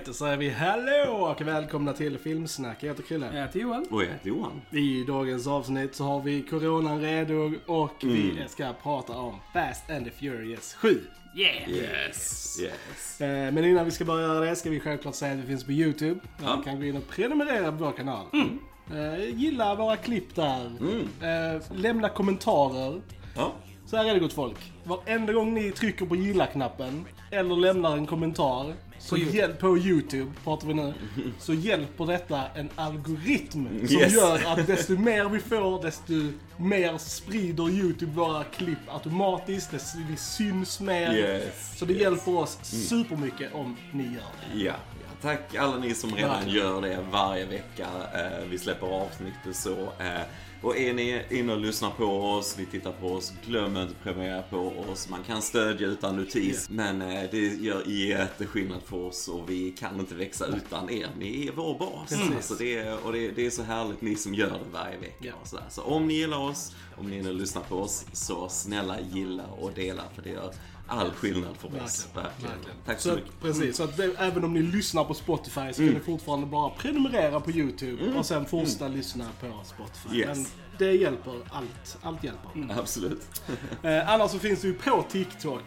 Alright, då säger vi hallå och välkomna till Filmsnack. Jag heter Chrille. Jag heter Johan. Och jag heter Johan. I dagens avsnitt så har vi Coronan redo och vi ska prata om Fast and the Furious 7. Yeah! Yes. Yes. Eh, Men innan vi ska börja göra det ska vi självklart säga att vi finns på YouTube. Där Ja. Man kan gå in och prenumerera på vår kanal. Eh, Gilla våra klipp där. Eh, Lämna kommentarer. Ja. Så här är det gott folk. Varenda gång ni trycker på gilla-knappen eller lämnar en kommentar så På på YouTube pratar vi nu. Så hjälper detta en algoritm som Yes. gör att desto mer vi får desto mer sprider YouTube våra klipp automatiskt. Desto vi syns mer. Yes. Så det Yes. hjälper oss supermycket om ni gör det. Ja. Tack alla ni som redan gör det varje vecka. Eh, vi släpper avsnitt och så. Eh, och är ni inne och lyssnar på oss, ni tittar på oss, glöm inte att prenumerera på oss. Man kan stödja utan notis, men eh, det gör jätteskillnad för oss och vi kan inte växa utan er. Ni är vår bas. Precis. Alltså det är, och det, det är så härligt ni som gör det varje vecka. Ja. Och så, så om ni gillar oss, om ni är inne och lyssnar på oss, så snälla gilla och dela för det gör all skillnad för oss. Verkligen. Tack så, Så, mycket. precis, så att det, även om ni lyssnar på Spotify så kan ni fortfarande bara prenumerera på YouTube och sen fortsätta lyssna på Spotify. Yes. Men det hjälper, allt, allt hjälper. Absolut. Eh, annars så finns det ju på TikTok,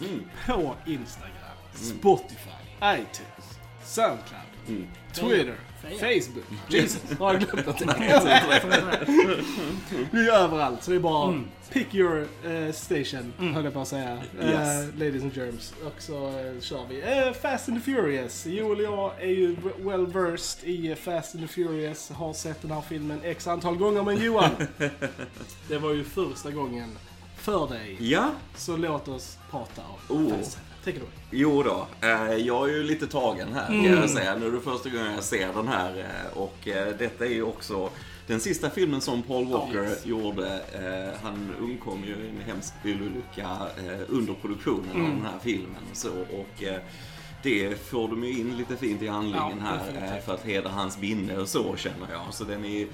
på Instagram, Spotify, iTunes, Soundcloud, Twitter, Facebook. Jesus, har jag glömt någonting? Vi är överallt, så det är bara pick your eh, station, höll jag på att säga. Yes. ladies and germs. Och så eh, kör vi. Fast and the Furious. Joel och jag är ju well versed i Fast and the Furious. Har sett den här filmen x antal gånger. Men Johan, det var ju första gången för dig. Ja, Så låt oss prata om Oh. Fast. Take it away. jo då. Eh, jag är ju lite tagen här kan jag säga. Nu är det första gången jag ser den här. eh, Och eh, detta är ju också den sista filmen som Paul Walker yes. gjorde. Eh, han undkom ju en hemsk bilolycka eh, under produktionen av den här filmen. Så, och eh, det får de ju in lite fint i handlingen Ja, här för att hedra hans minne och så känner jag. Så den är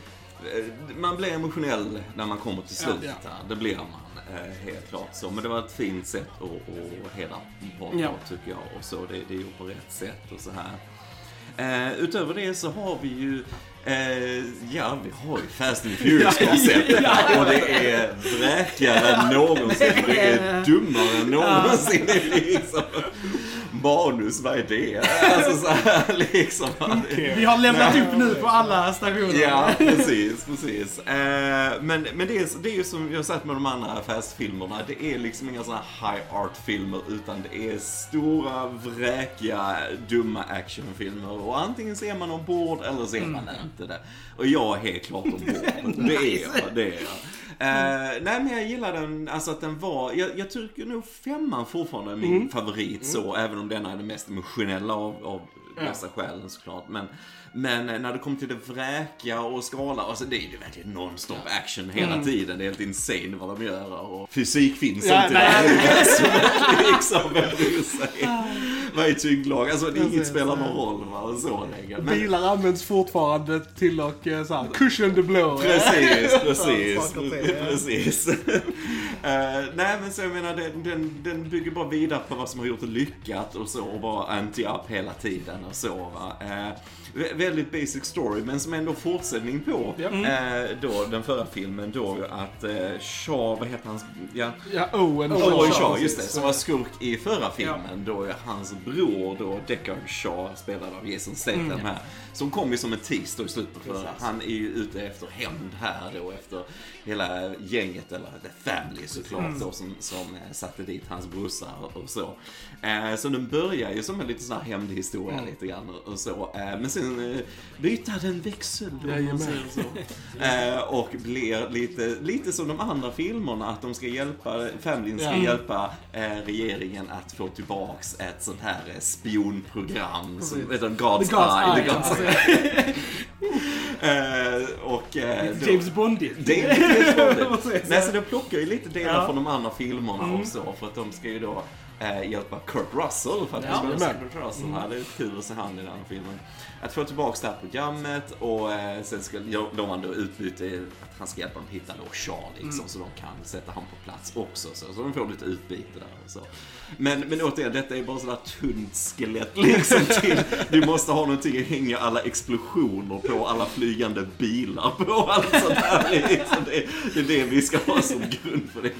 man blir emotionell när man kommer till Ja, slutet ja. här. Det blir man. eh, Helt klart så. Men det var ett fint sätt att, att hedra Paul Ja. tycker jag. Och så, det, det är gjort på rätt sätt och så här. Eh, utöver det så har vi ju Eh, ja, vi har ju Fast and Furious-konceptet och det är vräkigare än någonsin. Det är dummare än någonsin. Det är liksom manus, vad är det? Alltså så här liksom. Vi har lämnat upp nu på alla stationer. Ja, precis, precis. Eh, men men det, är, det är ju som jag har sagt med de andra fastfilmerna, det är liksom inga sådana high art-filmer utan det är stora, vräkiga, dumma actionfilmer. Och antingen så är man ombord eller så är man inte det. Och jag är helt klart ombord. Det är jag, det är jag. Eh, nej men jag gillar den, alltså att den var, jag, jag tycker nog femman fortfarande är min favorit så, även om denna är den mest emotionella av, av dessa skälen såklart. Men, men eh, när det kommer till det vräkiga och skala, alltså det är ju verkligen non-stop action hela tiden. Det är helt insane vad de gör och fysik finns Ja, inte där universumet liksom, vem bryr sig? Vad är tyngdlag? Alltså det inget spelar någon roll va, och så. Men, Bilar används fortfarande till att eh, så här, cushion the blow. Precis, precis. Precis. Eh, nej men så jag menar den, den, den bygger bara vidare på vad som har gjort det lyckat och så och bara anti-up hela tiden och så va. Vä- väldigt basic story men som ändå fortsättning på Ja. eh, då den förra filmen då att eh, Shaw, vad heter hans, ja Ja, Owen Owen Shaw, Shaw, just det, som var skurk i förra filmen. Då är hans bror då, Deckard Shaw, spelad av Jason Statham här. Som kom ju som en tease då i slutet förra. Precis. Han är ju ute efter hämnd här då, efter hela gänget, eller The Family såklart då, som, som eh, satte dit hans brorsa och, så. Eh, så den börjar ju som en liten sån här hämndhistoria lite grann och, så. Eh, men sen byter den växel då, om man säger så. Och blir lite, lite som de andra filmerna, att de ska hjälpa, familjen ska Ja. hjälpa regeringen att få tillbaks ett sånt här spionprogram. Som, du, God's, The God's Eye. Eye, The God's. eh, och, eh, då- James Bondigt. det är säger farligt. Nej, så de plockar ju lite delar Ja. från de andra filmerna och så, för att de ska ju då eh, hjälpa Kurt Russell för att Ja, skulle jajamän. Kurt Russell. Mm. Det är kul att se han i den här filmen. Att få tillbaka det här programmet och eh, sen ska de han då utbyte att han ska hjälpa dem hitta då Sean liksom så de kan sätta han på plats också. Så, så de får lite utbyte där och så. Men, men återigen, detta är bara sådär tunt skelett liksom till. Du måste ha någonting att hänga alla explosioner på, alla flygande bilar på, allt sånt där. Liksom. Det, det är det vi ska ha som grund för det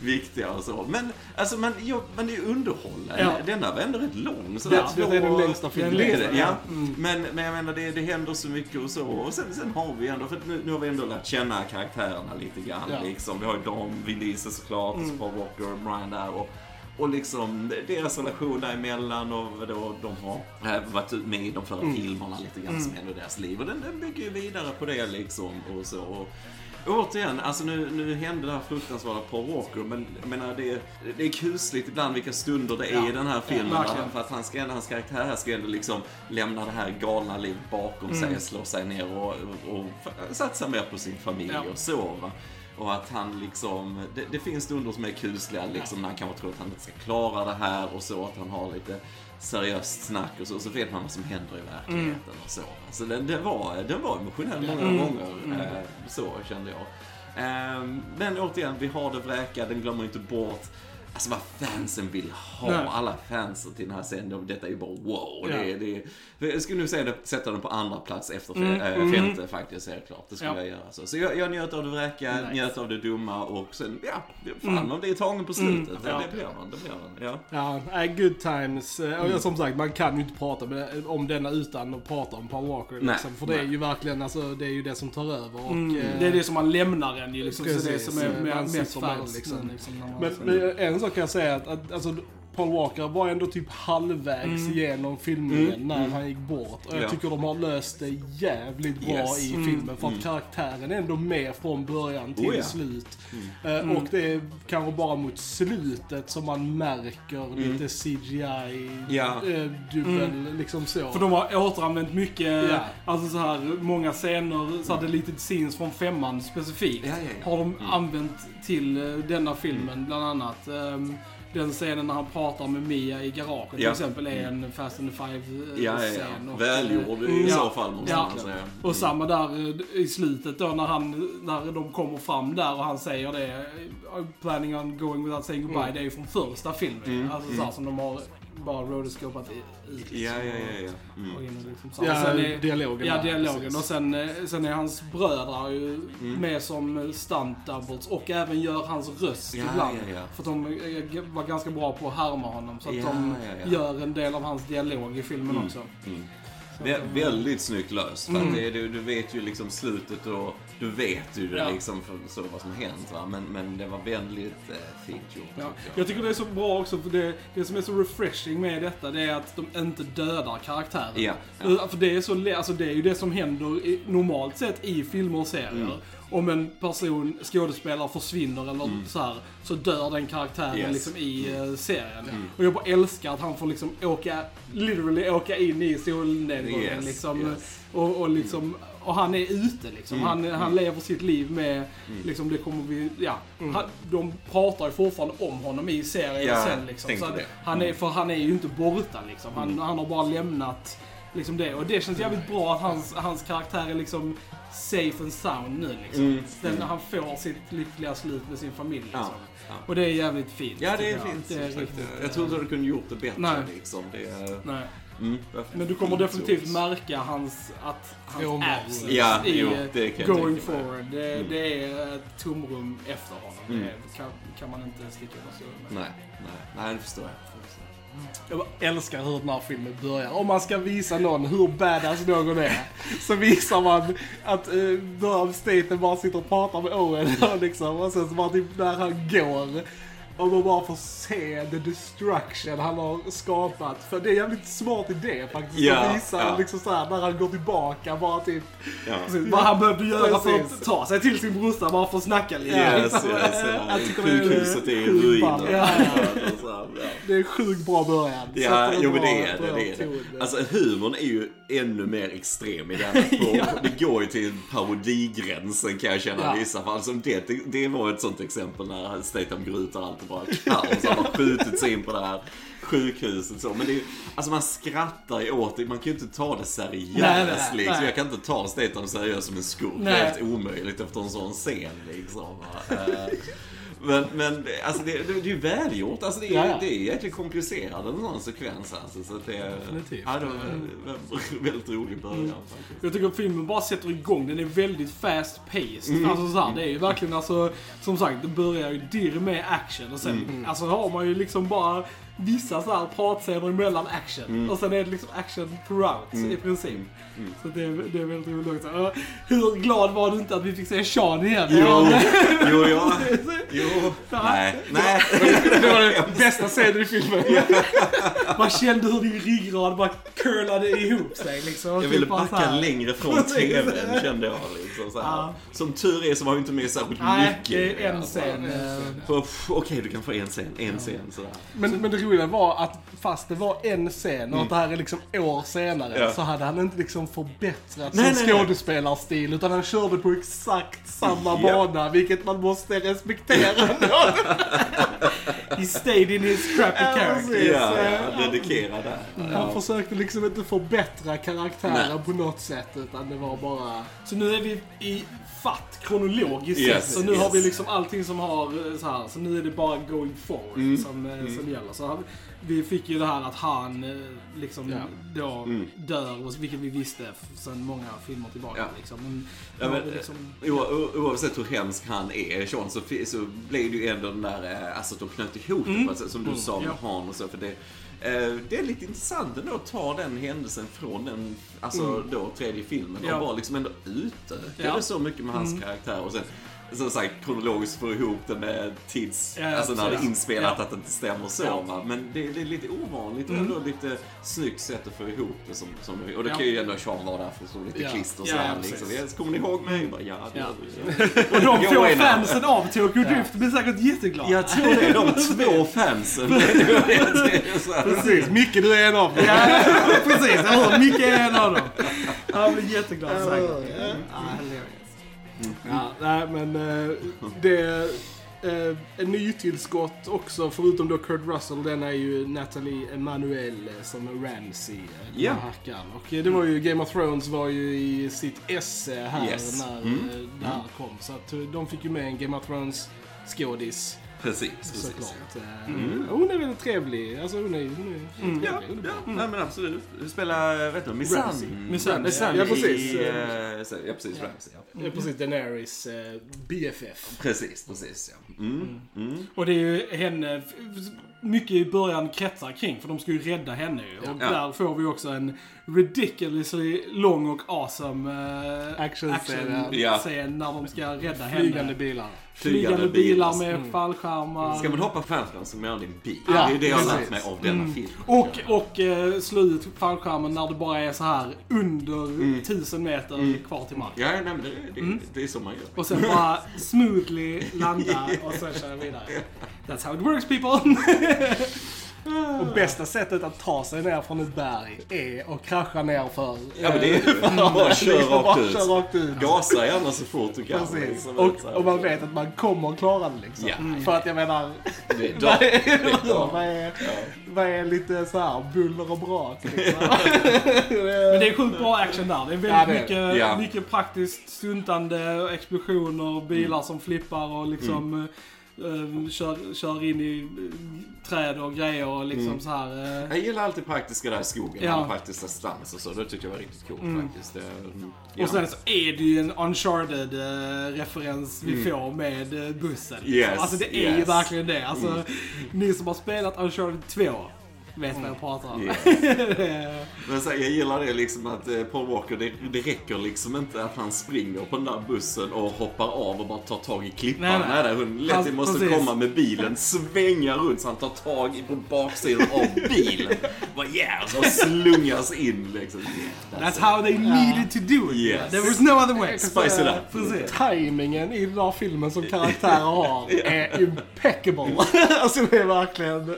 viktiga och så. Men, alltså, man, ja, man är underhållen. Ja. Denna var ändå rätt lång. Så Ja, det är den längsta filmen. Det är det, ja. Mm. Men, men jag menar, det, det händer så mycket och så. Och sen, sen har vi ändå, för nu, nu har vi ändå lärt känna karaktärerna lite grann. Ja. Liksom. Vi har ju Dom, Vin Diesel såklart, Paul Walker, Brian där. Och, och liksom deras relation däremellan och då de har äh, varit med i de förra filmerna lite grann som händer i deras liv. Och den, den bygger ju vidare på det liksom och så. Och, Återigen, alltså nu, nu hände det här fruktansvärda Paul Walker, men jag menar det, det är kusligt ibland vilka stunder det är Ja. i den här filmen. Ja, för att han ska, hans karaktär här ska ändå liksom lämna det här galna livet bakom Mm. sig, slå sig ner och, och, och satsa mer på sin familj Ja. och så. Va? Och att han liksom, det, det finns stunder som är kusliga liksom när han kanske tror att han inte ska klara det här och så, att han har lite seriöst snack och så, och så vet man vad som händer i verkligheten och så. Så den, den, var, den var emotionell många Mm. gånger, eh, så kände jag. Eh, men återigen, vi har det vräka, den glömmer inte bort Alltså vad fansen vill ha, Nej. alla fansen till den här scenen, de- detta är ju bara wow. Ja. Det, det, jag skulle nu säga det, sätta den på andra plats efter Mm, äh, mm. femte faktiskt, helt klart. Det skulle Ja. jag göra. Så, så jag, jag njöt av det vräka, Nice. njöt av det dumma och sen, ja, fan Mm. om det är tagen på slutet. Mm, ja. Det blir man, det blir man. Ja. Ja, good times. Eh, Och som sagt, man kan ju inte prata med, om denna utan att prata om Paul Walker. Nej, Liksom, för det är ju verkligen, alltså, det är ju det som tar över. Och, Mm, eh, det är det som man lämnar en ju liksom. så det som är med, mest fast. liksom. Liksom, Men, men en sak kan jag säga att, att alltså, Paul Walker var ändå typ halvvägs Mm. igenom filmningen Mm, när mm. han gick bort. Och jag Ja. tycker de har löst det jävligt bra Yes. i Mm. filmen. För att Mm. karaktären är ändå med från början till Oh ja. slut. Mm. Eh, Och det är kanske bara mot slutet som man märker Mm. lite CGI, Ja. eh, dubbel, liksom så. För de har återanvänt mycket, Ja. alltså så här, många scener, så här deleted scenes från femman specifikt. Ja, ja, ja. Har de använt till eh, denna filmen, bland annat. Ehm, den scenen när han pratar med Mia i garaget till exempel är en Fast and the Five-scen. Ja, ja, ja. Välgjord i Mm. så Ja. fall måste man säga. Och samma där eh, i slutet då när, han, när de kommer fram där och han säger det. eh, Planning on going without saying goodbye. Mm. Det är ju från första filmen. Mm, Alltså mm. så här, som de har bara rotoscopat ut. liksom. Ja, ja, ja. ja. Mm. Och in liksom så. ja, är, dialogen ja, dialogen. precis. Och sen, eh, sen är hans bröder ju Mm. med som stunt doubles och även gör hans röst Ja, ibland. ja, ja. För att de eh, var ganska bra på att härma honom. Så att Ja, de ja, ja. gör en del av hans dialog i filmen Mm. också. Vä- väldigt snyggt löst. Mm. det, du, du vet ju liksom slutet och du vet ju det Ja. liksom för, så vad som hänt. Va? Men, men det var väldigt eh, fint gjort. Ja. Jag tycker det är så bra också, för det, det som är så refreshing med detta, det är att de inte dödar karaktären. Ja, ja. För det är, så, alltså det är ju det som händer normalt sett i filmer och serier. Mm. Om en person, skådespelare, försvinner eller Mm. så här, så dör den karaktären Yes. liksom i eh, serien. Mm. Och jag bara älskar att han får liksom åka, literally åka in i solnedgången Yes, liksom. yes. Och, och liksom, och han är ute liksom. Mm, Han, han mm. lever sitt liv med, liksom det kommer vi, ja. Han, de pratar ju fortfarande om honom i serien Ja, sen liksom. Så det. han är, för han är ju inte borta liksom. Han, han har bara lämnat liksom det. Och det känns jävligt bra att hans, hans karaktär är liksom safe and sound nu liksom. Mm, Den, mm. Han får sitt lyckliga slut med sin familj liksom. Ja, ja. Och det är jävligt fint. Ja, det är fint. Det är riktigt, jag tror inte du kunde gjort det bättre Nej. liksom. Det är, Nej. mm, Men du kommer definitivt Så. märka hans, att hans Jo, absence Ja, i jo, det kan jag going forward. Det, Mm. det är ett tomrum efter honom. Mm. Det kan, kan man inte sticka under stol med. Nej, nej, nej, det förstår jag. Jag. Bara älskar hur den här filmen börjar. Om man ska visa någon hur badass någon är, så visar man att eh, uh, Durham Staten bara sitter och pratar med Owen liksom, och sen så bara typ när han går och man bara får se the destruction han har skapat. För det är en jävligt smart idé faktiskt Ja, att visa ja. liksom såhär när han går tillbaka bara typ. Ja. Precis, vad han behövde göra för Precis. att ta sig till sin brorsa bara för att snacka lite. Yes, yes, ja. är Sjukhuset är i ruiner. Ja. och så här, ja. Det är en sjukt bra början. Ja, jo men det är det. det, är det. Alltså humorn är ju ännu mer extrem i den. På, Det går ju till parodigränsen kan jag känna Ja. i vissa fall. Som det, det, det var ett sånt exempel när Statham går ut och allt. Bara kaos. Han har skjutit sig in på det här sjukhuset så. Men det är alltså man skrattar ju åt det. Man kan ju inte ta det seriöst Nej, nej, liksom. nej. Jag kan inte ta Statham seriöst som en skurk. Det är helt omöjligt efter en sån scen liksom. Men, men alltså det, det, det är ju välgjort. Alltså det är, Ja, det är jäkligt komplicerad en sån sekvens alltså. Så det Definitivt. ja, det var en väldigt rolig början faktiskt. Jag tycker att filmen bara sätter igång. Den är väldigt fast paced. Alltså så här, det är ju verkligen alltså, som sagt, det börjar ju dirr med action och sen alltså har man ju liksom bara vissa så här pratscener emellan action. Och sen är det liksom action throughout i princip. Så det är, det är väldigt roligt också. Hur glad var du inte att vi fick se Sean igen? Jo, jo, ja. Jo. Nej, nej. Det var den bästa scenen i filmen. Man kände hur din ryggrad bara curlade ihop sig liksom. Jag Typ ville så backa längre från. TVn kände jag liksom. Så här. Som tur är så var ju inte med särskilt Nej, mycket. det är en alltså. scen. eh, Okej, du kan få en scen, en scen sådär. Men, men det roliga var att fast det var en scen och att det här är liksom år senare Ja. så hade han inte liksom förbättrat Nej, sin nej, nej. skådespelarstil utan han körde på exakt samma Ja. bana vilket man måste respektera. He stayed in his crappy Ja, character. Ja, ja, dedikerad där. Han Ja. försökte liksom inte förbättra karaktären Nej. på något sätt utan det var bara... Så nu är vi i fatt kronologiskt Yes, sett. Så nu har yes. vi liksom allting som har eh, så här. Så nu är det bara going forward Mm. som, eh, som gäller. Så har vi- fick ju det här att han eh, liksom Ja. då Mm. dör, och- vilket vi visste sedan många filmer tillbaka. Ja. Liksom. Men, Ja, men, vi liksom, O- Oavsett hur hemsk han är, Sean, så, så blev det ju ändå den där, eh, alltså att de knöt ihop det ett sätt, som du sa med Mm. Ja. Han och så. För det, eh, det är lite intressant ändå att ta den händelsen från den, alltså då tredje filmen Mm. Ja. bara liksom ändå utöka Ja. Mm. det så mycket med hans karaktär. Och sen, som sagt, kronologiskt få ihop det med tids, Ja, alltså när det är inspelat Ja. att det inte stämmer så. Ja. Men det, det är lite ovanligt och ändå lite snyggt sätt att få ihop det som, som Och det Ja. kan ju ändå Sean vara där för att slå lite Ja. klister och Ja, sådär. precis. liksom. Jag- Kommer ni ihåg mig? Bara, ja, det och de av- fansen av Tokyo Drift blir säkert jätteglada. Jag tror det är de två fansen. Så här. Precis, Micke du är en av dem. Ja, precis. Micke är en av dem. Han blir jätteglad säkert. Ja. Nej men eh, det... Uh, en nytillskott också, förutom då Kurt Russell, den är ju Natalie Emanuel eh, som är Ramsey. eh, här hackaren. Och eh, det var ju, Game of Thrones var ju i sitt esse här Yes. när Mm. eh, det här kom. Så att eh, de fick ju med en Game of Thrones skådis Precis, precis. såklart. Eh, Hon är väldigt trevlig. Alltså hon är, hon är Mm. Ja, trevlig. Ja. Nej, men absolut. Du spelar, vet du, Missandei. Missandei, ja, precis. i, eh, Ja, precis. Ramsey, ja. Ja, precis. Daenerys eh, BFF. Precis, precis ja. Mm, mm. Och det är ju henne, mycket i början kretsar kring, för de ska ju rädda henne ju. Och Ja. där får vi också en ridiculously lång och awesome uh, Actionscen, ja. scen när de ska rädda Flygande henne. bilar. Flygande bilar med fallskärmar. Ska man hoppa fallskärm så menar din bil. Ja, det är det jag har lärt mig av denna film. Och, och eh, slå ut fallskärmen när det bara är så här under tusen meter kvar till marken. Ja, nej, men det, det, det är så man gör. Och sen bara smoothly landa och sen köra vidare. That's how it works people! Och bästa sättet att ta sig ner från ett berg är att krascha ner för... Ja, men det är bara kör Liksom bara rakt ut. kör rakt ut. Gasa gärna så fort du kan. Precis. liksom. Och, och man vet att man kommer klara det liksom. Ja. För att jag menar, Det är vad är, vad är, vad är lite så här buller och brak liksom? Men det är sjukt bra action där. Det är väldigt Ja, det mycket, Ja. mycket praktiskt stuntande, och explosioner, bilar som flippar och liksom eh, kör, kör in i eh, träd och grejer och liksom så här. eh, Jag gillar alltid praktiska där i skogen. Ja. Praktiska stans och så. Det tyckte jag var riktigt coolt faktiskt. Det, mm, ja. Och sen så är det ju en Uncharted-referens vi får med eh, bussen. Yes, alltså det är ju yes. verkligen det. Alltså, ni som har spelat Uncharted 2 vet vad jag pratar om. Yeah. Men så, här, jag gillar det liksom att eh, Paul Walker, det, det räcker liksom inte att han springer på den där bussen och hoppar av och bara tar tag i klippan. Nej, Nej, nej. nej. hon Letty Han- måste precis. komma med bilen, svänga runt så han tar tag i på baksidan av bilen. Bara yeah, och så slungas in liksom. Yeah, That's how they needed to do it. Yes. There was no other way. Spice it up. Precis. Timingen i den här filmen som karaktärer har är impeccable. alltså det är verkligen...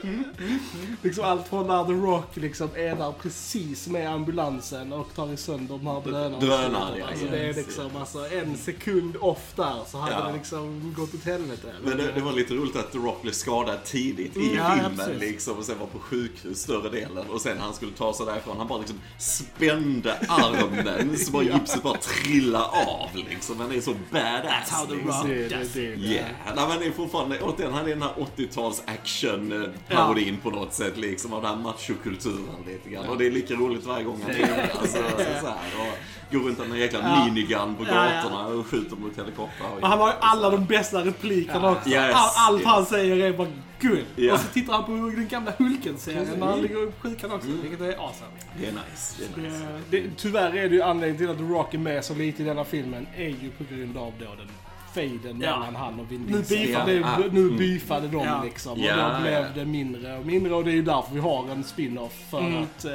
Liksom allt allt från när The Rock liksom är där precis med ambulansen och tar i sönder de här drönarna. Drönare, ja, alltså, ja, det är liksom alltså, en sekund off där så hade Ja. det liksom gått åt helvete. Men det, det var lite roligt att The Rock blev skadad tidigt i Mm, ja, ja, filmen liksom och sen var på sjukhus större delen och sen när han skulle ta sig därifrån han bara liksom spände armen så bara gipset bara trillade av liksom. Han är så badass. how the liksom. Rock det, does it. Yeah, nej men det är fortfarande, återigen, han är den här 80-tals action parodin på något sätt liksom av den här machokulturen lite grann. Och det är lika roligt varje gång han är det. Alltså, så, så här, och går runt med en jäkla Ja. minigun på gatorna och skjuter mot helikoptrar. och Och han har ju alla de bästa replikerna också. Yes, All, allt yes. han säger är bara guld. Ja. Och så tittar han på den gamla Hulken-serien när han ligger upp sjukan också. Mm. Vilket är awesome. Det är nice. Det är nice. det, det, tyvärr är det ju anledningen till att The Rock är med så lite i denna filmen är ju på grund av då den fejden Ja. mellan han och Vin Nu Diesel. nu Mm. beefade de Ja. liksom. Och Ja, då blev ja. det mindre och mindre och det är ju därför vi har en spin-off för Mm. att... Eh,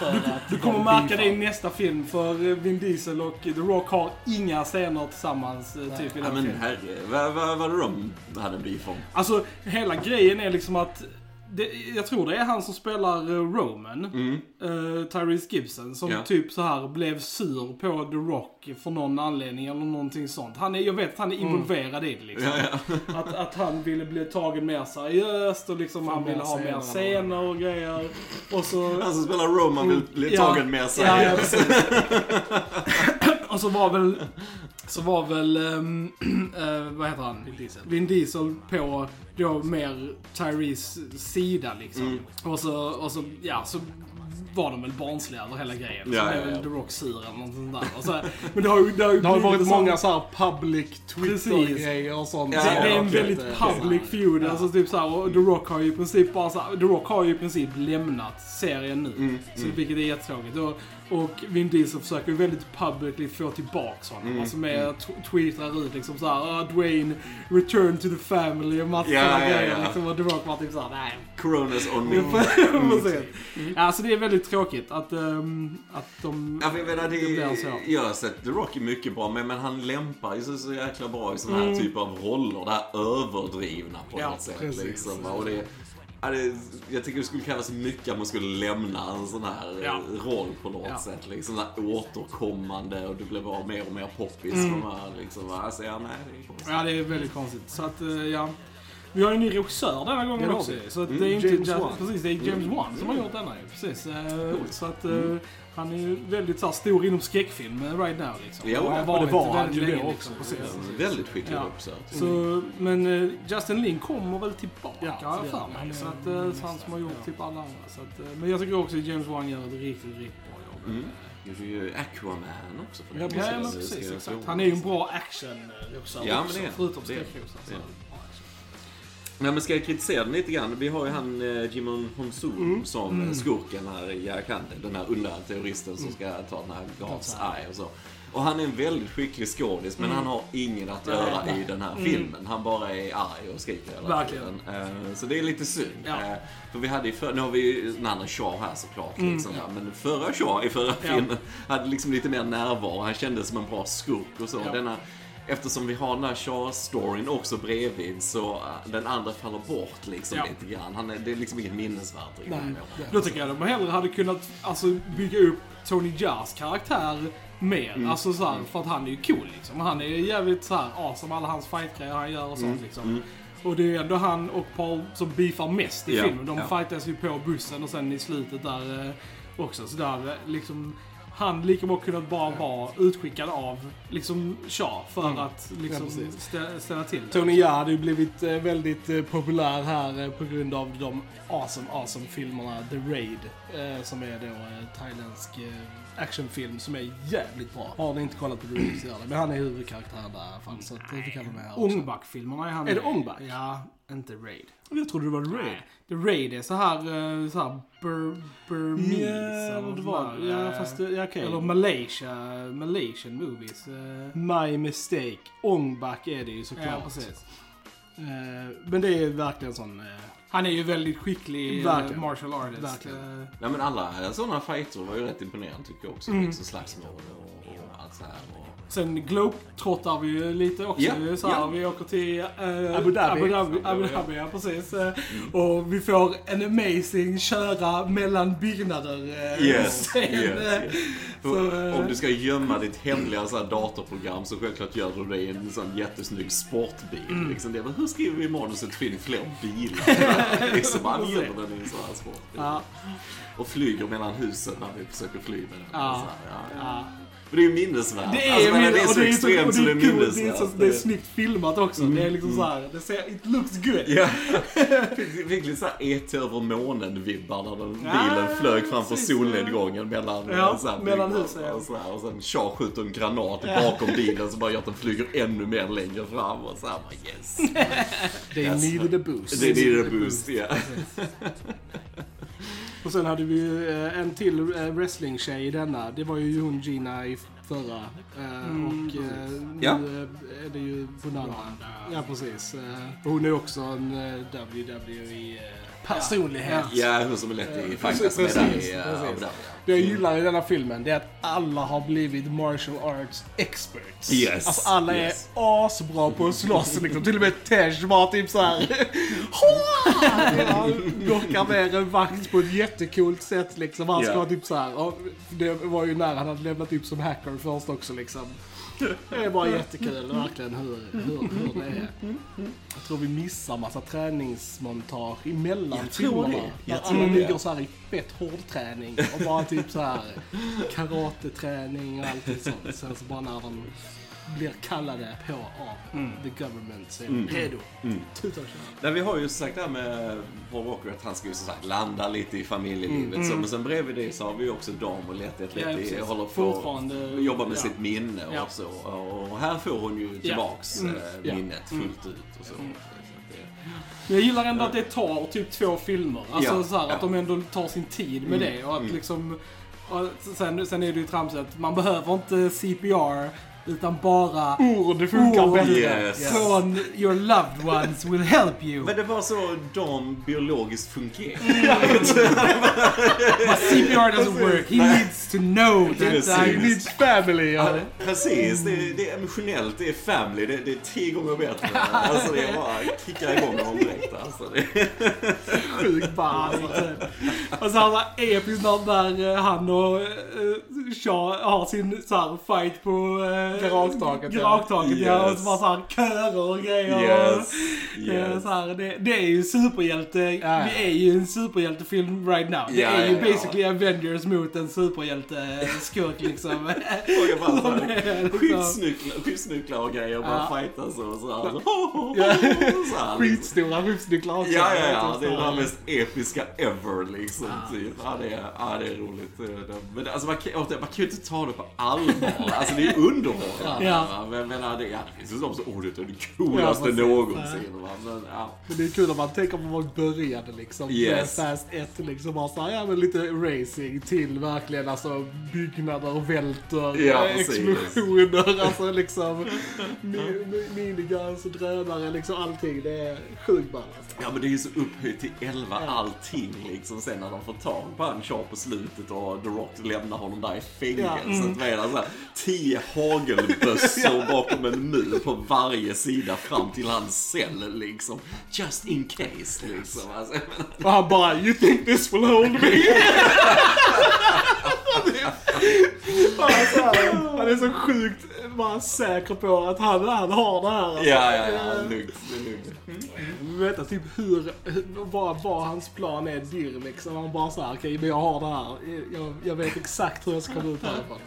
för att Du kommer märka det i nästa film för eh, Vin Diesel och The Rock har inga scener tillsammans eh, typ i Ja men herre, vad, vad var det de hade en beef om? Alltså hela grejen är liksom att det, jag tror det är han som spelar eh, Roman, Mm. eh, Tyrese Gibson, som Ja. typ så här blev sur på The Rock för någon anledning eller någonting sånt. Han är, jag vet att han är involverad i det liksom. Ja, ja. Att, att han ville bli tagen mer seriöst och liksom han ville ha mer scener. och grejer. Och så... Han som spelar Roman vill bli Mm. Ja. tagen mer Ja, ja, seriöst. och så var väl, så var väl, eh, vad heter han? Vin Diesel. Vin Diesel på då mer Tyrese sida liksom. Mm. Och så, och så, ja, så var de väl barnsliga över hela grejen. Ja, så ja, blev väl ja. The Rock sur eller något sånt där. Och så, men det har ju, det har Det har varit så- många så här public Precis. Twitter-grejer och sånt. Ja, det, det är en väldigt Ja. public feud. Alltså typ så här, och The Rock har ju i princip bara så här, The Rock har ju i princip lämnat serien nu. Mm, så, mm. Vilket är jättetråkigt. Och, och Vin Diesel försöker ju väldigt publicly få tillbaks honom. Mm, Alltså med tw- tweetar ut liksom såhär ah, Dwayne, return to the family och massa sådana ja, grejer. ja. Liksom, och The Rock var typ såhär, nej. Coronas on me. Precis. Alltså det är väldigt tråkigt att, ehm, att de... Ja, för jag menar, det, Det blir så. jag har sett The Rock är mycket bra med, men han lämpar ju sig så jäkla bra i såna här Mm. typer av roller. Det här överdrivna på Ja, något sätt. precis. Liksom. va. Och det, jag tycker det skulle krävas mycket om man skulle lämna en sån här Ja. eh, roll på något Ja. sätt. Liksom, här återkommande och du blir bara mer och mer poppis. Mm. Här, liksom, alltså, ja, nej, det är konstigt. Ja, det är väldigt konstigt. Så att, eh, ja. Vi har ju en ny regissör denna gången Det också. Så Mm, det är inte James Wan. Precis, det är James Mm. Wan som har gjort denna. Precis. Eh, Coolt. Så att eh, han är ju väldigt så här, stor inom skräckfilm eh, right now liksom. Ja, och har det var han väldigt ju länge liksom. också. Precis. En väldigt skicklig Ja. regissör. Så, men eh, Justin Lin kommer väl tillbaka Ja, det för gör mig. Så att, så han som har gjort typ alla andra. Så att, men jag tycker också att James Wan gör ett riktigt, riktigt bra jobb. Mm. Gjorde ju Aquaman också. För Ja, Ja, men Det precis. jag Exakt. Han är ju en bra actionregissör Ja, men också, det är- förutom det är- skräckregissör. Nej men ska jag kritisera den lite grann? Vi har ju han eh, Jimon Honsu Mm. som Mm. skurken här i Yarakande. Den här onda terroristen som ska ta den här God's Eye och så. Och han är en väldigt skicklig skådis men han har ingen att göra nej. i den här Mm. filmen. Han bara är arg och skriker hela Verkligen. tiden. Eh, Så det är lite synd. Ja. Eh, För vi hade ju för, nu har vi ju en annan Shaw här såklart. Mm. Liksom, ja. Men förra Shaw i förra Ja. filmen hade liksom lite mer närvaro. Han kändes som en bra skurk och så. Ja. Denna, Eftersom vi har den här Shaw-storyn också bredvid så uh, den andra faller bort liksom Ja. lite grann. Han är, det är liksom inget minnesvärt. Nej. Då tycker jag de hellre hade kunnat alltså, bygga upp Tony Jars karaktär mer. Mm. Alltså så här, för att han är ju cool liksom. Han är jävligt så här awesome, alla hans fightgrejer han gör och sånt liksom. Mm. Och det är ändå han och Paul som beefar mest i Ja, filmen. De ja. fightas ju på bussen och sen i slutet där eh, också. Så där hade liksom han lika bra kunnat bara vara utskickad av liksom Shaw för Mm. att liksom Ja, stä, ställa till. Tony Jaa hade ju blivit eh, väldigt eh, populär här eh, på grund av de awesome, awesome filmerna The Raid. Som är då thailändsk actionfilm som är jävligt bra. Har ni inte kollat på The Raid så gör det. Men han är huvudkaraktären där i alla fall. Så att, det kan vara med här. Ångback-filmerna är han Är det i. Ångback? Ja, inte Raid. Jag trodde det var Raid. Nej. Raid är så här, eh, så här bur, Burmese. Ja, eller det var Ja, eh, fast det, ja, okej. Eller Malaysia, Malaysian movies. eh. My mistake. Ångback är det ju Ja, såklart. precis. Eh, men det är verkligen sån... Han är ju väldigt skicklig Verkligen. martial artist. Verkligen. Nej men alla sådana fighter var ju rätt imponerande tycker jag också. Mm. Liksom slagsmål och, och allt så här. Och, Sen globetrottar vi ju lite också. Ju så här, ja. Vi åker till eh, Abu Dhabi. Abu Dhabi, Abu Dhabi ja, precis. Eh, Och vi får en amazing köra mellan byggnader eh, Yes, scen, yes, eh. Så, eh, Om du ska gömma ditt hemliga så här datorprogram så självklart gör du det i en sån jättesnygg sportbil. Mm. Liksom det. Men hur skriver vi manuset få in fler bilar? liksom, han gömmer den i en sån här sportbil. Ja, Och flyger mellan husen när vi försöker fly med den. Ja. Ja. ja. Men det är ju minnesvärt. Det är, alltså, det är så det är extremt så det är det minnesvärt. så, det är snyggt filmat också. Det är liksom Mm. så här, det ser, it looks good. Ja, fick, fick lite såhär E.T. över månen-vibbar när den Ja, bilen flög framför solnedgången mellan, Ja, eh, så här mellan husen, ja. och, så här, och sen Char skjuter en granat bakom bilen som bara gör att den flyger ännu mer längre fram och så här, bara, yes. They Yes. needed a boost. Det är det boost, ja. Och sen hade vi ju eh, en till eh, wrestling-tjej i denna. Det var ju hon Gina i förra. Eh, Och eh, nu Ja. är det ju Bonanza. Ja, precis. Hon är också en eh, WWE-personlighet. Ja, hon som är lätt i Eh, fightas med där i. Abu Dhabi. Det jag gillar i denna filmen det är att alla har blivit martial arts experts. Yes, Alltså alla yes. är asbra på att slåss liksom. Till och med Tej var typ såhär... Han knockar ner en vakt på ett jättecoolt sätt liksom. Han ska vara typ såhär. Det var ju när han hade lämnat upp som hacker först också liksom. Det är bara jättekul verkligen hur, hur, hur det är. Jag tror vi missar massa träningsmontage emellan Jag tror filmerna. det. Där Jag tror alla det. ligger så här i fett hård träning och bara typ så här karateträning och allt sånt. Sen så bara när de blir kallade på av the government så är de redo. Tuta och. Nej, vi har ju sagt det här med Paul Walker att han ska ju som sagt landa lite i familjelivet. Så, men sen bredvid det så har vi ju också Dam och Letty Ja, Letty precis. håller på att jobba med ja. sitt minne Ja. och så. Och här får hon ju tillbaks Mm. eh, Ja. minnet fullt ut och så. Men jag gillar ändå att det tar typ två filmer. Alltså Ja, så här, ja. att de ändå tar sin tid med det. Och att liksom... Och sen, sen är det ju tramsigt att man behöver inte CPR utan bara Ord funkar ord bättre. Yes. från your loved ones will help you. Men det var så de biologiskt fungerar. But CPR doesn't work. He needs to know that Precis. I He needs family. Ja. Precis, det är, det är emotionellt, det är family, det, det är tio gånger bättre. Alltså det är bara kickar igång dem direkt. Alltså, det, Sjukt bra. Alltså. Och så här episkt när där eh, han och uh, Shaw har sin så här fight på uh, Garagetaket, ja. Garagetaket, ja. Och Yes. så bara så här körer och grejer. Yes, och, eh, yes. Så här, det, det är ju superhjälte. ja. Vi är ju en superhjältefilm right now. Det Ja, är ju ja, ja. basically Avengers mot en superhjälte-skurk liksom. och bara så här, skyddsnycklar, skyddsnycklar och grejer bara Ja. fightas och så här. Så, Ja. här. Skitstora skyddsnycklar också. Ja, ja, ja. Det är det mest episka ever liksom. Typ. Ja, det är, ja, det är roligt. Det det. Men alltså, man, återigen, man kan ju inte ta det på allvar. Alltså, det är underhållande. Ja. Men menar, det, ja, det finns ju de som, åh, det är det coolaste Ja, någonsin. Va? Men, ja. Men det är kul om man tänker på man började liksom. Yes. Fast 1 liksom. Bara så här, ja men lite racing till verkligen alltså byggnader välter, Ja, explosioner, alltså liksom mi- mi- miniguns drönare, liksom allting. Det är sjukt ball alltså. Ja men det är ju så upphöjt till 11 allting liksom sen när de får tag på han Shaw på slutet och The Rock lämnar honom där i fängelset. Ja. Med så här, 10 hagelbössor bakom en mur på varje sida fram till hans cell liksom. Just in case liksom. Alltså, Och han bara, you think this will hold me? Han är så här- han är så sjukt bara säker på att han, han har det här. Alltså. ja, ja, ja, lugnt. Det är lugnt. veta typ hur, hur- vad, vad hans plan är dirr liksom. Han bara såhär, okej men jag har det här. Jag, jag vet exakt hur jag ska komma ut härifrån.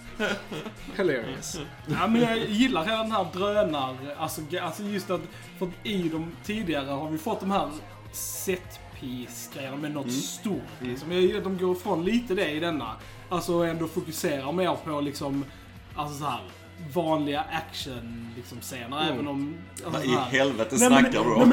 Hilarious. Ja, men jag gillar hela den här drönar... Alltså, alltså just att... För i de tidigare har vi fått de här set piece grejerna med något stort. Liksom. Jag de går ifrån lite det i denna. Alltså ändå fokuserar mer på liksom... Alltså så här vanliga action liksom scener även om... Alltså, Vad så i här- helvete Nej, snackar du om? jag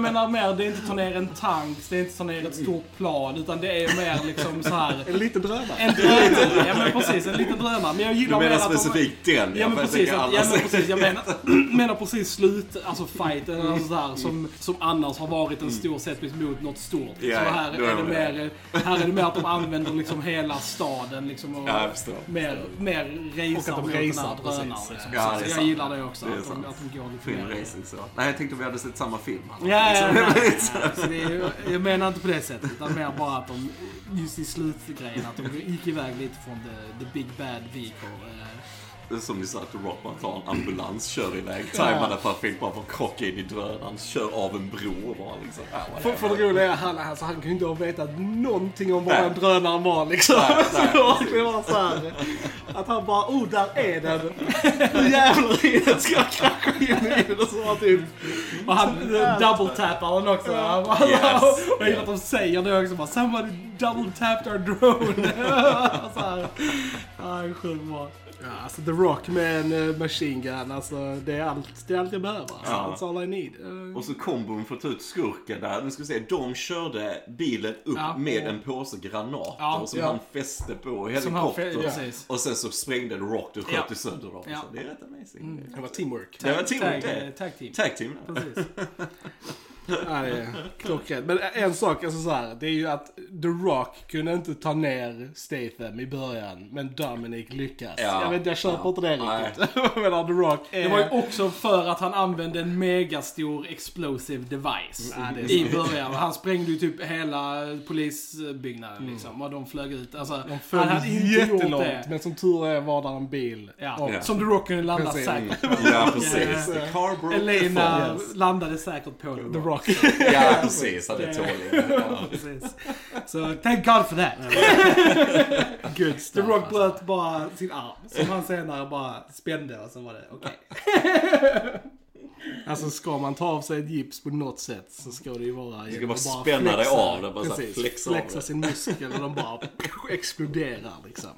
menar, mer, det är inte ta ner en tank, det är inte ta ner ett stort plan, utan det är mer liksom så här En liten drönare. en drönare, ja men precis, en liten drönare. Men jag Du gillar mer menar att de- specifikt den? Ja men precis, tänker att, alla ja, men säger- precis jag menar, menar precis slut, alltså fighten eller sådär som, som annars har varit en stor setpiece mot något stort. Ja, så här är det det mer, här är det mer att de använder liksom hela stan staden liksom. Och Ja, mer, mer de mot den här drönaren. Liksom. Ja, så jag gillar det också. Det att, de, att de går lite Film mer. racing så. Nej, jag tänkte om vi hade sett samma film. Ja, ja, Liksom. nej, nej, det är, jag menar inte på det sättet. Utan mer bara att de, just i slutgrejen, att de gick iväg lite från the, the big bad vehicle. Som ni sa, att Rock man tar en ambulans, kör iväg, tajmar det perfekt bara för att krocka in i drönaren, kör av en bro och bara liksom... Ja, För, för det roliga är att han, alltså, han kan ju inte ha vetat någonting om vad Nej. en drönare var liksom. Nej, Så det var så här, Att han bara, oh där är den. Nu jävlar i den ska jag krascha in i den. Och så var typ, Och han double-tappar den också. Han bara- Yes. Och jag gillar att de säger det också. Bara, Somebody double-tapped our drone. så här. Ja, sjukt bra. Ja, alltså The Rock med en uh, machine gun, alltså det är allt, det är allt jag behöver. Alltså, Ja. That's all I need. Eh, Och så kombon för att ta ut skurken där. Nu ska vi se, de körde bilen upp Ja. med en påse granater Ja, som ja. han fäste på helikoptern. Och sen så sprängde det Rock och sköt Ja. sönder dem. Det är rätt amazing. det var teamwork. Det var teamwork tag, det. eh, tag team. Tag team. Precis. Ja, det är klockrent. Men en sak, alltså så här, det är ju att The Rock kunde inte ta ner Statham i början, men Dominic lyckas. Ja. Jag vet inte, jag köper Ja. inte det riktigt. Menar, The Rock är... Det var ju också för att han använde en megastor explosive device är i början. Han sprängde ju typ hela polisbyggnaden liksom. Och de flög ut. Alltså, De han föll hade inte gjort jättelångt, det. men som tur är var där en bil. Ja, Och- Ja. Som The Rock kunde landa Precis. säkert på. Ja, precis. Elena landade säkert på The The Rock. Rock. Ja, precis. Ja, det tål jag. Ja, Ja. precis. Så thank God for that. Good The stuff. Rock alltså. bröt bara sin arm. Som han senare bara spände och så var det okej. Alltså ska man ta av sig ett gips på något sätt så ska det ju vara... ska genom bara att spänna dig av det, bara Precis, flexa flexa sin muskel och de bara exploderar liksom.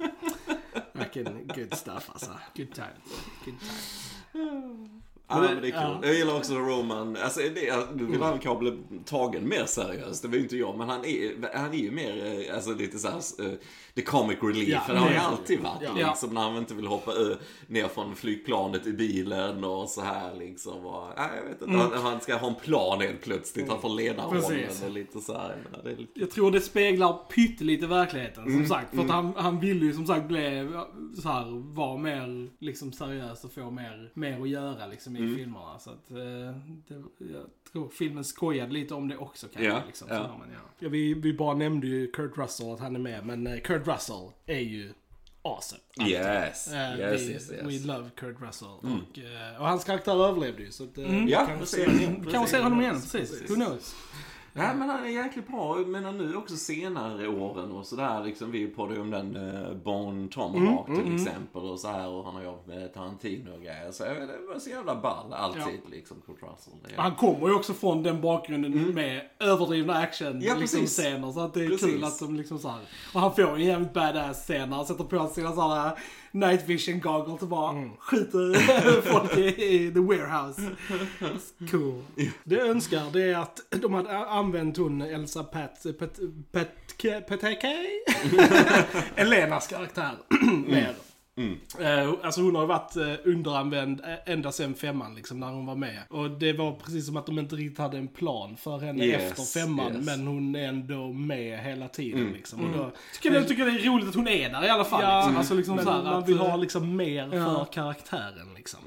Vilken good stuff alltså. Good times. Good times. Ja, men det är kul. Ja. Jag gillar också Roman. Alltså, det, nu vill han kanske bli tagen mer seriöst. Det var ju inte jag. Men han är, han är ju mer, eh, alltså lite såhär, uh, the comic relief. Ja, det har ju alltid varit. Ja. Liksom, när han inte vill hoppa ö, ner från flygplanet i bilen och så här liksom. Och, nej, jag vet inte. Han, han ska ha en plan helt plötsligt. Han får leda rollen Precis. och lite så här. Det är lite... Jag tror det speglar pyttelite verkligheten som sagt. För att han, han vill ju som sagt bli så här, vara mer liksom seriös och få mer, mer att göra liksom i filmerna. Så att, eh, det, jag tror filmen skojade lite om det också kanske. Ja, liksom, ja. Så har man, ja. Ja, vi, vi bara nämnde ju Kurt Russell att han är med, men eh, Kurt Russell är ju awesome. Yes, Eh, yes, vi, yes, We yes. love Kurt Russell. Och, eh, och hans karaktär överlevde ju. Så att, eh, Ja, kan precis. se honom igen. Kanske igen, precis. Who knows? Ja, men han är jäkligt bra. Menar nu också senare åren och sådär. Liksom, vi poddade ju om den uh, Bone Tomahawk till exempel och så här. Och han har jobbat med Tarantino och grejer. Så det var så jävla ball alltid liksom, Kurt Russell. Är- Han kommer ju också från den bakgrunden med överdrivna action Mm. Ja, liksom, scener. Så att det är Precis. kul att de liksom så här. Och han får en jävligt badass scen han sätter på sina sådana night vision goggles och bara Mm. skjuter folk i, i the warehouse. Cool. Det jag önskar det är att de hade använt hon Elsa Pat, Pat, Pat, Pateke? Elenas karaktär mer. Eh, alltså hon har varit eh, underanvänd eh, ända sedan femman liksom, när hon var med. Och det var precis som att de inte riktigt hade en plan för henne Yes, efter femman. yes. Men hon är ändå med hela tiden liksom. Och då, Tycker jag tycker det är roligt att hon är där i alla fall. Ja, liksom. Alltså, liksom men så här, man att, vill eh, ha liksom mer ja. för karaktären liksom.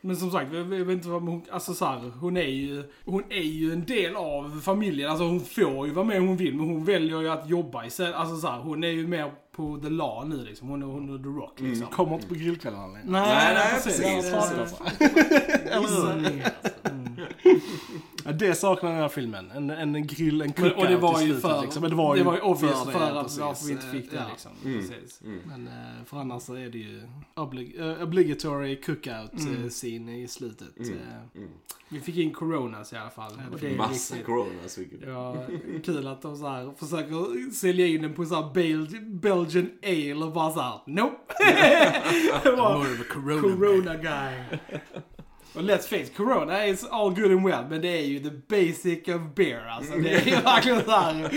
Men som sagt, jag, jag vet inte vad hon, alltså så här, hon är ju, hon är ju en del av familjen. Alltså hon får ju vara med om hon vill, men hon väljer ju att jobba istället. Alltså så här, hon är ju mer på the law nu liksom. Hon är, hon är the rock liksom. Kommer inte på grillkvällarna längre. Nej, Nej, nej, precis. precis, Ja, precis. ja. Ja, det saknar den här filmen. En, en grill, en cookout och det var ju för, liksom. Men det var ju, obvious för för, det, att varför vi inte fick det Ja. liksom. Precis. Men eh, för annars så är det ju oblig eh, obligatory cookout Mm. eh, scene i slutet. eh. Vi fick in coronas i alla fall. Och det är Massa viktigt. coronas. vilket- Det var kul att de så här försöker sälja in den på så här Bel- Belgian ale och bara såhär, nope. det var More of a corona. corona guy. Och let's face Corona is all good and well, men det är ju the basic of beer alltså. Det är ju verkligen såhär.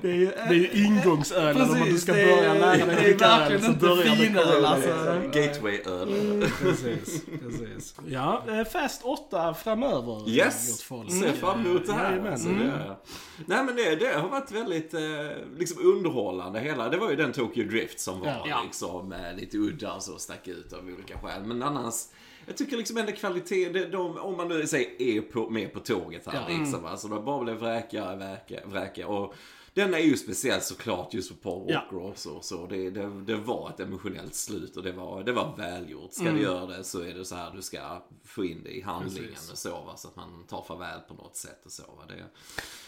Det är ju, Det är ju ingångsölen om man Precis, ska det är- börja lära dig det är dricka öl. verkligen Så inte börjar med finöl, alltså. Gateway-öl. Precis, precis. Ja, eh, Fast 8 framöver. Yes! folk. Ser fram emot det här. Jajamän. Alltså, det, nej men det, det har varit väldigt eh, liksom underhållande hela. Det var ju den Tokyo Drift som var Ja. Ja. liksom eh, lite udda och så stack ut av olika skäl. Men annars jag tycker liksom ändå kvalitet, det, de, om man nu säger är på, med på tåget här Ja. liksom. Alltså de bara blev vräka, vräka, vräka. Och den är ju speciell såklart just för Paul Ja. Walker också. Så det, det, det var ett emotionellt slut och det var, det var välgjort. Ska Mm. du göra det så är det så här du ska få in det i handlingen Precis. och så va, så att man tar farväl på något sätt och så va. Det,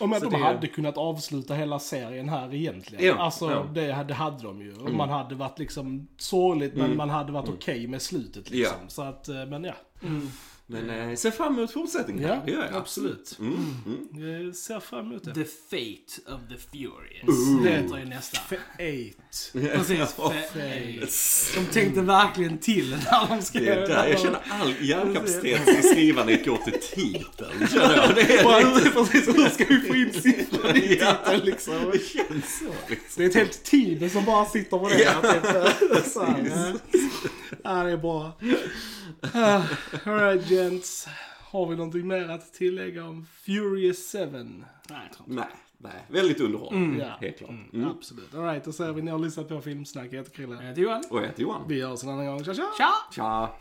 Om att Så de det- hade kunnat avsluta hela serien här egentligen. Ja, alltså ja. Mm. det, det hade de ju. Och man hade varit liksom sorgligt men man hade varit okej med slutet liksom. Ja. Så att, eh, men ja. Men eh, ser fram emot fortsättningen. Ja, det gör jag absolut. Mm, mm. Jag ser fram emot det. The Fate of the Furious. Det heter ju nästa. Eight. Precis, Fate. De tänkte verkligen till när de skrev Det är där jag känner all hjärnkapacitet i skrivandet går till titeln. Känner jag. Det, är precis, hur ska vi få in siffror i titeln liksom? det känns så. Liksom. Det är ett helt team som bara sitter på det. Ja, typ, så här, ja. ja, det är bra. Uh, Alright gents. Har vi någonting mer att tillägga om Furious 7? Nej, jag tror inte. Nej, nej. Väldigt underhållande. Ja. Helt klart. Mm, Mm. Absolut. Alright, då säger vi ni har lyssnat på Filmsnack. Jag heter Krille. Jag heter Johan. Och jag heter Johan. Vi hörs en annan gång. Tja tja! Tja! Tja!